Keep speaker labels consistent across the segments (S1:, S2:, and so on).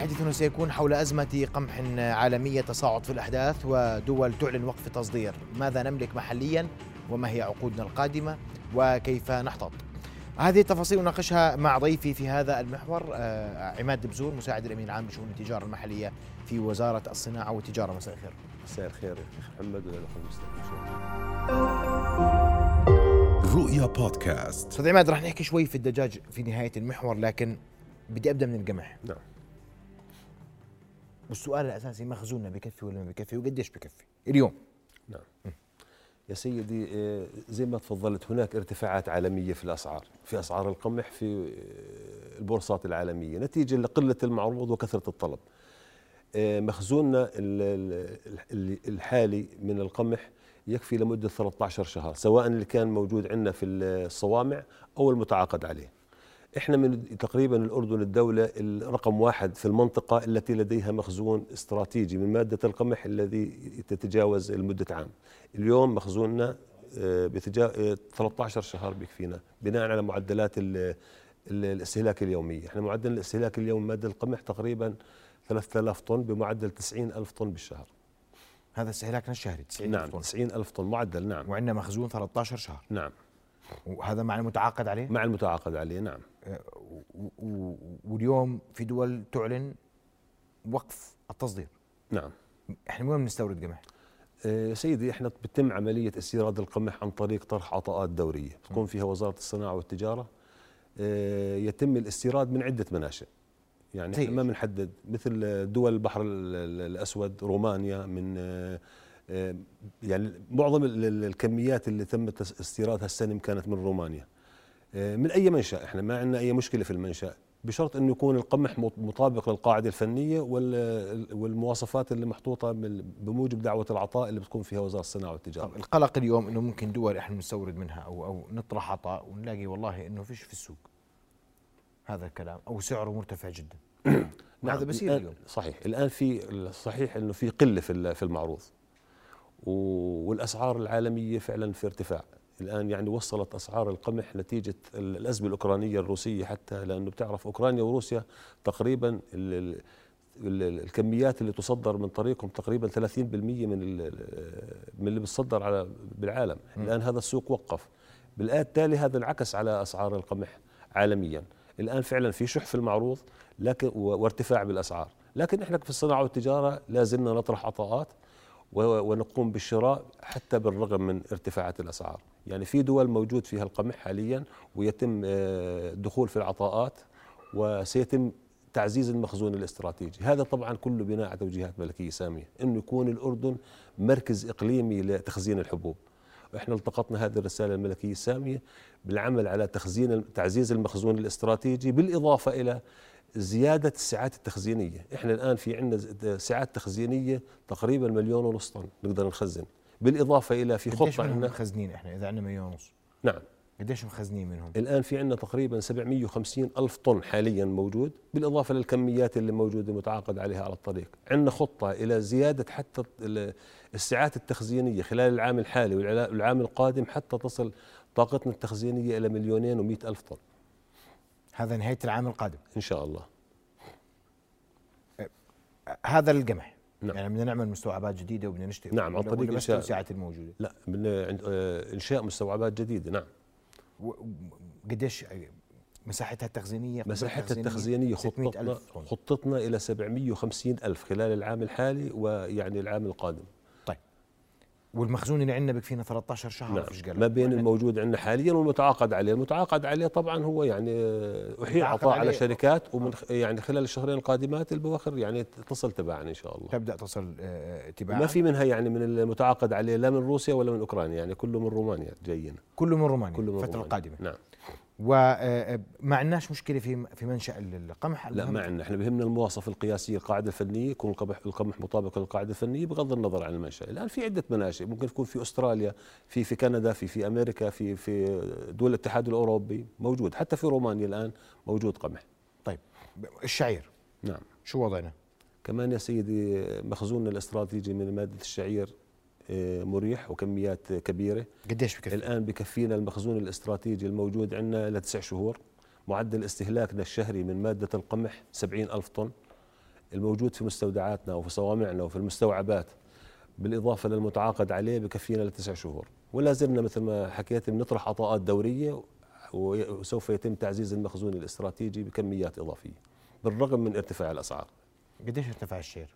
S1: حديثنا سيكون حول أزمة قمح عالمية تصاعد في الأحداث ودول تعلن وقف تصدير ماذا نملك محليا وما هي عقودنا القادمة وكيف نحتاط هذه التفاصيل نناقشها مع ضيفي في هذا المحور آه، عماد بزور مساعد الأمين العام لشؤون التجارة المحلية في وزارة الصناعة والتجارة مساء الخير.
S2: مساء الخير يا أخي محمد المستمعين
S1: رؤيا بودكاست. أستاذ عماد راح نحكي شوي في الدجاج في نهاية المحور لكن بدي أبدأ من القمح.
S2: نعم.
S1: والسؤال الأساسي مخزوننا بكفي ولا ما بكفي وقديش بكفي اليوم؟
S2: نعم. يا سيدي آه، زي ما تفضلت هناك ارتفاعات عالمية في الأسعار في أسعار القمح في آه، البورصات العالمية نتيجة لقلة المعروض وكثرة الطلب آه، مخزوننا الحالي من القمح يكفي لمدة 13 شهر سواء اللي كان موجود عندنا في الصوامع أو المتعاقد عليه إحنا من تقريبا الأردن الدولة الرقم واحد في المنطقة التي لديها مخزون استراتيجي من مادة القمح الذي تتجاوز المده عام. اليوم مخزوننا آه، بتجا 13 آه، شهر بيكفينا بناء على معدلات الاستهلاك اليوميه، إحنا معدل الاستهلاك اليومي مادة القمح تقريبا 3000 طن بمعدل 90000 طن بالشهر.
S1: هذا استهلاكنا الشهري 90
S2: نعم طن. 90000 طن معدل نعم.
S1: وعندنا مخزون 13 شهر.
S2: نعم.
S1: وهذا مع المتعاقد عليه؟
S2: مع المتعاقد عليه نعم.
S1: آه، واليوم في دول تعلن وقف التصدير.
S2: نعم.
S1: إحنا وين بنستورد قمح؟
S2: آه سيدي إحنا بتتم عملية استيراد القمح عن طريق طرح عطاءات دورية. تكون فيها وزارة الصناعة والتجارة. آه يتم الاستيراد من عدة مناشئ. يعني إحنا ما بنحدد. مثل دول البحر الأسود رومانيا من آه، يعني معظم الكميات اللي تم استيرادها السنة كانت من رومانيا آه، من أي منشأ إحنا ما عندنا أي مشكلة في المنشأ بشرط إنه يكون القمح مطابق للقاعدة الفنية والمواصفات اللي محطوطة بموجب دعوة العطاء اللي بتكون فيها وزارة الصناعة والتجارة.
S1: طب القلق اليوم إنه ممكن دول إحنا نستورد منها أو أو نطرح عطاء ونلاقي والله إنه فيش في السوق. هذا الكلام أو سعره مرتفع جدا.
S2: نعم هذا بصير اليوم. صحيح، الآن في صحيح إنه في قلة في في المعروض. والأسعار العالمية فعلا في ارتفاع. الآن يعني وصلت أسعار القمح نتيجة الأزمة الأوكرانية الروسية حتى لأنه بتعرف أوكرانيا وروسيا تقريبا الكميات اللي تصدر من طريقهم تقريبا 30% من من اللي بتصدر على بالعالم. الآن هذا السوق وقف. بالآن التالي هذا انعكس على أسعار القمح عالميا. الآن فعلا في شح في المعروض لكن وارتفاع بالأسعار. لكن إحنا في الصناعة والتجارة لا زلنا نطرح عطاءات ونقوم بالشراء حتى بالرغم من ارتفاعات الأسعار، يعني في دول موجود فيها القمح حاليا ويتم الدخول آه، في العطاءات وسيتم تعزيز المخزون الاستراتيجي، هذا طبعا كله بناء على توجيهات ملكية سامية، إنه يكون الأردن مركز إقليمي لتخزين الحبوب. وإحنا التقطنا هذه الرسالة الملكية السامية بالعمل على تخزين تعزيز المخزون الاستراتيجي بالإضافة إلى زيادة الساعات التخزينية. إحنا الآن في عندنا ساعات تخزينية تقريبا مليون ونص طن نقدر نخزن. بالإضافة إلى في خطة
S1: عندنا مخزنين إحنا إذا عندنا مليون ونص؟
S2: نعم.
S1: قديش مخزنين منهم؟
S2: الآن في عندنا تقريبا 750 ألف طن حاليا موجود بالإضافة للكميات اللي موجودة متعاقد عليها على الطريق. عندنا خطة إلى زيادة حتى الساعات التخزينية خلال العام الحالي والعام القادم حتى تصل طاقتنا التخزينية إلى مليونين ومئة ألف طن.
S1: هذا نهاية العام القادم.
S2: إن شاء الله.
S1: هذا القمح. نعم. يعني بدنا نعمل مستوعبات جديدة وبدنا نشتري.
S2: نعم عن طريق
S1: إنشاء. الساعات الموجودة.
S2: لا بدنا آه، إنشاء مستوعبات جديدة نعم.
S1: قديش مساحتها التخزينية؟
S2: مساحتها التخزينية خطتنا خطتنا إلى 750 ألف خلال العام الحالي ويعني العام القادم.
S1: والمخزون اللي عندنا بكفينا 13 شهر
S2: نعم. فيش ما بين الموجود عندنا حاليا والمتعاقد عليه، المتعاقد عليه طبعا هو يعني أحيي عطاء على شركات ومن يعني خلال الشهرين القادمات البواخر يعني تصل تباعا إن شاء الله.
S1: تبدأ تصل آه، تباعا.
S2: ما في منها يعني من المتعاقد عليه لا من روسيا ولا من أوكرانيا يعني كله من رومانيا جايين.
S1: كله من رومانيا
S2: كله من
S1: الفترة القادمة.
S2: نعم.
S1: وما عندناش مشكلة في في منشأ القمح.
S2: لا ما عندنا. إحنا بهمنا المواصفه القياسية القاعدة الفنية يكون القمح القمح مطابق للقاعدة الفنية بغض النظر عن المنشأ. الآن في عدة مناشئ. ممكن تكون في أستراليا في في كندا في في أمريكا في في دول الاتحاد الأوروبي. موجود. حتى في رومانيا الآن موجود قمح.
S1: طيب. الشعير.
S2: نعم.
S1: شو وضعنا؟
S2: كمان يا سيدي مخزوننا الاستراتيجي من مادة الشعير آه، مريح وكميات كبيرة.
S1: قديش بكفي؟
S2: الآن بكفينا المخزون الاستراتيجي الموجود عندنا لتسع شهور. معدل استهلاكنا الشهري من مادة القمح 70 ألف طن. الموجود في مستودعاتنا وفي صوامعنا وفي المستوعبات. بالإضافة للمتعاقد عليه بكفينا لتسع شهور. ولا زلنا مثل ما حكيت بنطرح عطاءات دورية وسوف يتم تعزيز المخزون الاستراتيجي بكميات إضافية بالرغم من ارتفاع الأسعار.
S1: قديش ارتفع الشعر؟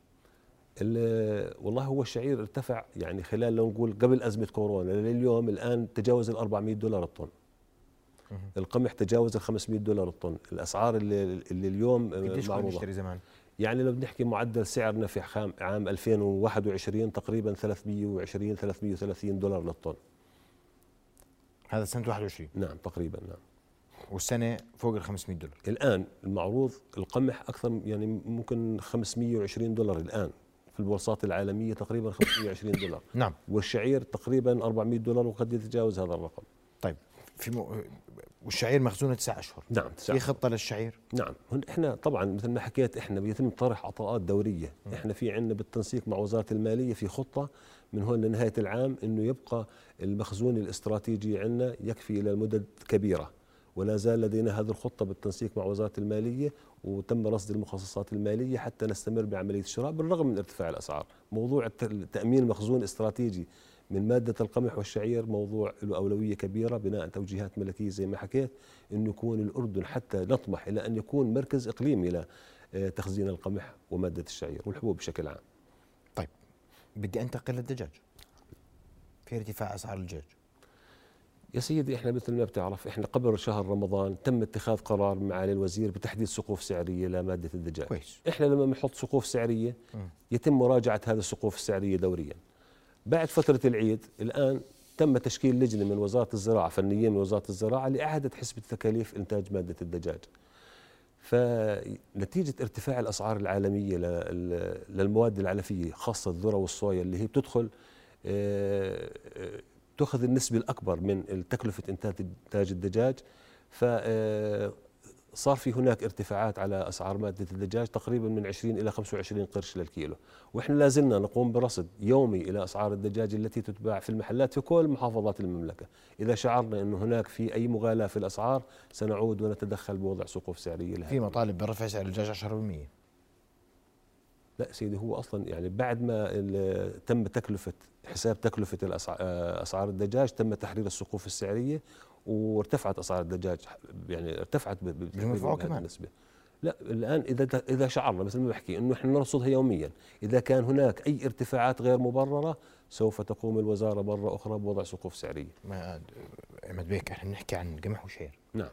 S2: والله هو الشعير ارتفع يعني خلال لو نقول قبل أزمة كورونا لليوم الآن تجاوز ال 400 دولار الطن. القمح تجاوز ال 500 دولار الطن. الأسعار اللي, اللي اليوم
S1: قديش كنا نشتري زمان؟
S2: يعني لو بنحكي معدل سعر نفع عام عام 2021 تقريبا 320 330 دولار للطن.
S1: هذا سنة 21
S2: نعم تقريبا نعم.
S1: والسنة فوق ال 500 دولار؟
S2: الآن المعروض القمح أكثر يعني ممكن 520 دولار الآن. في البورصات العالمية تقريبا 520 دولار.
S1: نعم.
S2: والشعير تقريبا 400 دولار وقد يتجاوز هذا الرقم.
S1: طيب في م... والشعير مخزونه تسع أشهر.
S2: نعم
S1: تسع في خطة للشعير؟
S2: نعم. إحنا طبعا مثل ما حكيت إحنا بيتم طرح عطاءات دورية. م. إحنا في عندنا بالتنسيق مع وزارة المالية في خطة من هون لنهاية العام إنه يبقى المخزون الاستراتيجي عندنا يكفي إلى مدد كبيرة. ولا زال لدينا هذه الخطة بالتنسيق مع وزارة المالية وتم رصد المخصصات المالية حتى نستمر بعملية الشراء بالرغم من ارتفاع الأسعار. موضوع تأمين مخزون استراتيجي من مادة القمح والشعير موضوع له أولوية كبيرة بناء توجيهات ملكية زي ما حكيت أنه يكون الأردن حتى نطمح إلى أن يكون مركز إقليمي لتخزين القمح ومادة الشعير والحبوب بشكل عام.
S1: طيب بدي أنتقل للدجاج. في ارتفاع أسعار الدجاج.
S2: يا سيدي إحنا مثل ما بتعرف إحنا قبل شهر رمضان تم اتخاذ قرار معالي الوزير بتحديد سقوف سعرية لماده الدجاج.
S1: كويس.
S2: إحنا لما بنحط سقوف سعرية يتم مراجعة هذه السقوف السعرية دوريا. بعد فترة العيد الآن تم تشكيل لجنة من وزارة الزراعة فنيين من وزارة الزراعة لإعادة حسبه تكاليف إنتاج مادة الدجاج. فنتيجة ارتفاع الأسعار العالمية للمواد العلفية خاصة الذرة والصويا اللي هي بتدخل آه، آه، تأخذ النسبة الأكبر من تكلفة إنتاج الدجاج ف آه، في هناك ارتفاعات على أسعار مادة الدجاج تقريبا من 20 إلى 25 قرش للكيلو، وإحنا لازلنا نقوم برصد يومي إلى أسعار الدجاج التي تتباع في المحلات في كل محافظات المملكة، إذا شعرنا إنه هناك في أي مغالاة في الأسعار سنعود ونتدخل بوضع سقوف سعرية لها.
S1: في مطالب برفع سعر الدجاج 10%.
S2: لا سيدي هو أصلا يعني بعد ما تم تكلفة حساب تكلفة آه، أسعار الدجاج تم تحرير السقوف السعرية وارتفعت أسعار الدجاج يعني ارتفعت
S1: كمان.
S2: النسبة. لا الآن إذا إذا شعرنا مثل ما بحكي إنه إحنا نرصدها يوميا. إذا كان هناك أي ارتفاعات غير مبررة سوف تقوم الوزارة مرة أخرى بوضع سقوف سعرية.
S1: ما عماد بيك إحنا بنحكي عن قمح وشعير
S2: نعم.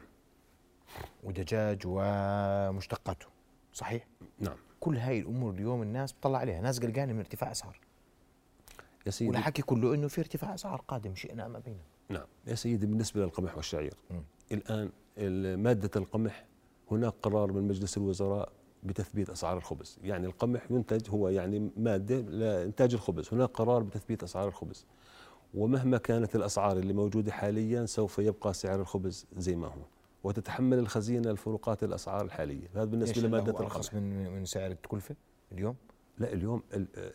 S1: ودجاج ومشتقاته صحيح؟
S2: نعم.
S1: كل هاي الأمور اليوم الناس بتطلع عليها ناس قلقانة من ارتفاع أسعار
S2: يا سيدي
S1: والحكي كله إنه في ارتفاع أسعار قادم شئنا أم أبينا
S2: نعم يا سيدي بالنسبة للقمح والشعير م. الآن مادة القمح هناك قرار من مجلس الوزراء بتثبيت أسعار الخبز، يعني القمح ينتج هو يعني مادة لإنتاج الخبز، هناك قرار بتثبيت أسعار الخبز. ومهما كانت الأسعار اللي موجودة حاليا سوف يبقى سعر الخبز زي ما هو. وتتحمل الخزينة الفروقات الأسعار الحالية. هذا بالنسبة لمادة
S1: القمح من من سعر الكلفة اليوم؟
S2: لا اليوم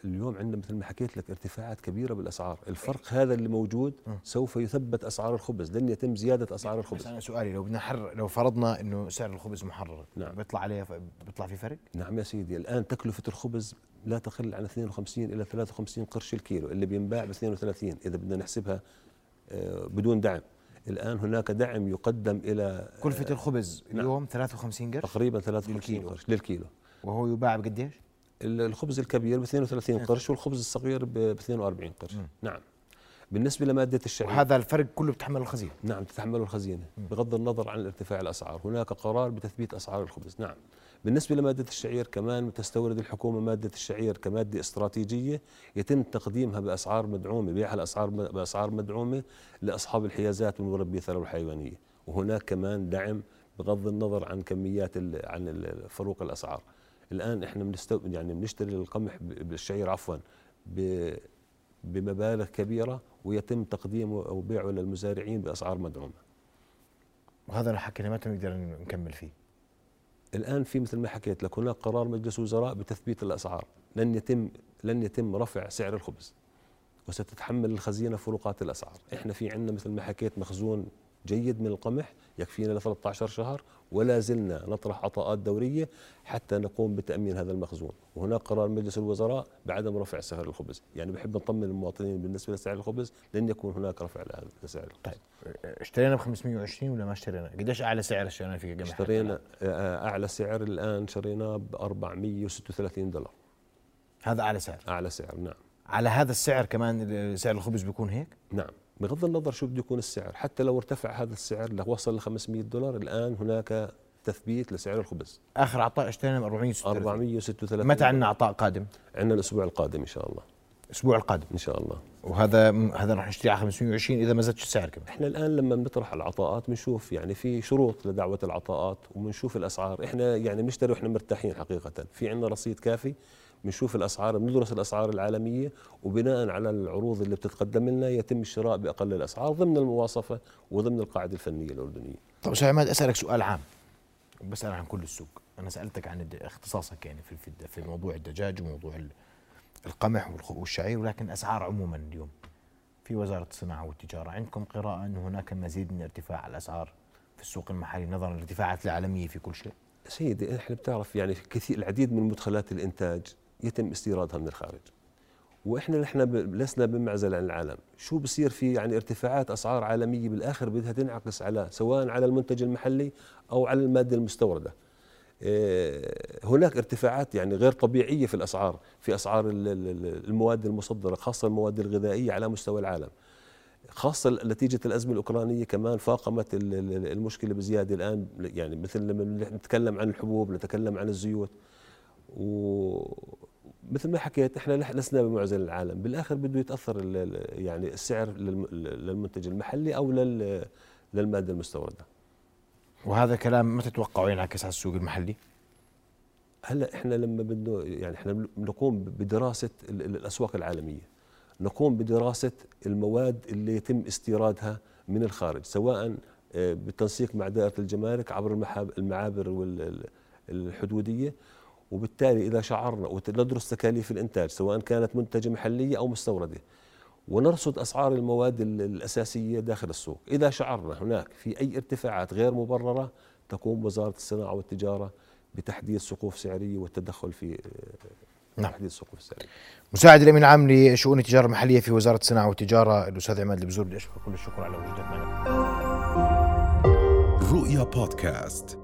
S2: اليوم عندنا مثل ما حكيت لك ارتفاعات كبيرة بالأسعار. الفرق هذا اللي موجود م. سوف يثبت أسعار الخبز لن يتم زيادة أسعار الخبز. بس
S1: أنا سؤالي لو بدنا حر لو فرضنا إنه سعر الخبز محرر
S2: نعم.
S1: بيطلع عليه بيطلع في فرق؟
S2: نعم يا سيدي الآن تكلفة الخبز لا تقل عن 52 إلى 53 قرش الكيلو اللي بينباع ب 32 إذا بدنا نحسبها آه، بدون دعم. الآن هناك دعم يقدم إلى
S1: كلفة الخبز نعم. اليوم 53 قرش
S2: تقريبا 53 قرش للكيلو.
S1: وهو يباع بقديش؟
S2: الخبز الكبير ب 32 قرش والخبز الصغير ب 42 قرش. م. نعم. بالنسبة لمادة الشعير.
S1: وهذا الفرق كله بتحمله الخزينة.
S2: نعم تتحمله الخزينة. بغض النظر عن ارتفاع الأسعار. هناك قرار بتثبيت أسعار الخبز. نعم. بالنسبة لمادة الشعير كمان تستورد الحكومة مادة الشعير كمادة استراتيجية يتم تقديمها بأسعار مدعومة بيعها الأسعار بأسعار مدعومة لأصحاب الحيازات والمربي الثروة الحيوانية. وهناك كمان دعم بغض النظر عن كميات عن فروق الأسعار. الآن إحنا بنستو يعني بنشتري القمح بالشعير عفوا بمبالغ كبيرة ويتم تقديمه أو بيعه للمزارعين بأسعار مدعومة.
S1: وهذا اللي حكينا متى نقدر نكمل فيه.
S2: الآن في مثل ما حكيت لك هناك قرار مجلس وزراء بتثبيت الأسعار. لن يتم لن يتم رفع سعر الخبز وستتحمل الخزينة فروقات الأسعار. إحنا في عندنا مثل ما حكيت مخزون جيد من القمح يكفينا ل 13 شهر ولا زلنا نطرح عطاءات دورية حتى نقوم بتأمين هذا المخزون. وهناك قرار مجلس الوزراء بعدم رفع سعر الخبز. يعني بحب نطمن المواطنين بالنسبة لسعر الخبز لن يكون هناك رفع لسعر الخبز.
S1: طيب. اشترينا ب 520 ولا ما اشترينا؟ قديش أعلى سعر اشترينا فيه قمح
S2: اشترينا آه، أعلى سعر الآن شريناه ب 436 دولار.
S1: هذا أعلى سعر.
S2: أعلى سعر نعم.
S1: على هذا السعر كمان سعر الخبز بيكون هيك؟
S2: نعم. بغض النظر شو بده يكون السعر حتى لو ارتفع هذا السعر وصل ل 500 دولار الآن هناك تثبيت لسعر الخبز.
S1: آخر عطاء اشترينا ب 436
S2: 436
S1: متى عندنا عطاء قادم؟
S2: عندنا الأسبوع القادم إن شاء الله.
S1: الأسبوع القادم.
S2: إن شاء الله.
S1: وهذا هذا رح نشتري على 520 إذا ما زادش السعر كمان.
S2: إحنا الآن لما بنطرح العطاءات بنشوف يعني في شروط لدعوة العطاءات وبنشوف الأسعار. إحنا يعني بنشتري وإحنا مرتاحين حقيقة. في عندنا رصيد كافي بنشوف الأسعار بندرس الأسعار العالمية وبناء على العروض اللي بتتقدم لنا يتم الشراء بأقل الأسعار ضمن المواصفة وضمن القاعدة الفنية الأردنية.
S1: طيب أستاذ عماد أسألك سؤال عام بسأل عن كل السوق، أنا سألتك عن اختصاصك يعني في في موضوع الدجاج وموضوع القمح والشعير ولكن أسعار عموما اليوم في وزارة الصناعة والتجارة عندكم قراءة انه هناك مزيد من ارتفاع الأسعار في السوق المحلي نظرا للارتفاعات العالمية في كل شيء؟
S2: سيدي إحنا بتعرف يعني كثير العديد من مدخلات الإنتاج يتم استيرادها من الخارج. وإحنا نحن لسنا بمعزل عن العالم. شو بصير في يعني ارتفاعات أسعار عالمية بالآخر بدها تنعكس على سواء على المنتج المحلي أو على المادة المستوردة. آه، هناك ارتفاعات يعني غير طبيعية في الأسعار في أسعار المواد المصدرة خاصة المواد الغذائية على مستوى العالم. خاصة نتيجة الأزمة الأوكرانية كمان فاقمت المشكلة بزيادة الآن. يعني مثل لما نتكلم عن الحبوب نتكلم عن الزيوت. ومثل ما حكيت إحنا لسنا بمعزل العالم. بالآخر بده يتأثر يعني السعر للمنتج المحلي أو للمادة المستوردة.
S1: وهذا كلام ما تتوقعوا ينعكس على السوق المحلي؟
S2: هلأ إحنا لما بدنا يعني إحنا بنقوم بدراسة الأسواق العالمية. نقوم بدراسة المواد اللي يتم استيرادها من الخارج سواء آه، بالتنسيق مع دائرة الجمارك عبر المعابر الحدودية وبالتالي إذا شعرنا وندرس تكاليف الإنتاج سواء كانت منتجة محلية أو مستوردة ونرصد أسعار المواد الأساسية داخل السوق. إذا شعرنا هناك في أي ارتفاعات غير مبررة تقوم وزارة الصناعة والتجارة بتحديد سقوف سعرية والتدخل في
S1: نعم. تحديد السقوف السعرية مساعد الأمين العام لشؤون التجارة المحلية في وزارة الصناعة والتجارة الأستاذ عماد البزور بدي أشكر كل الشكر على وجودك معنا.
S3: رؤيا بودكاست.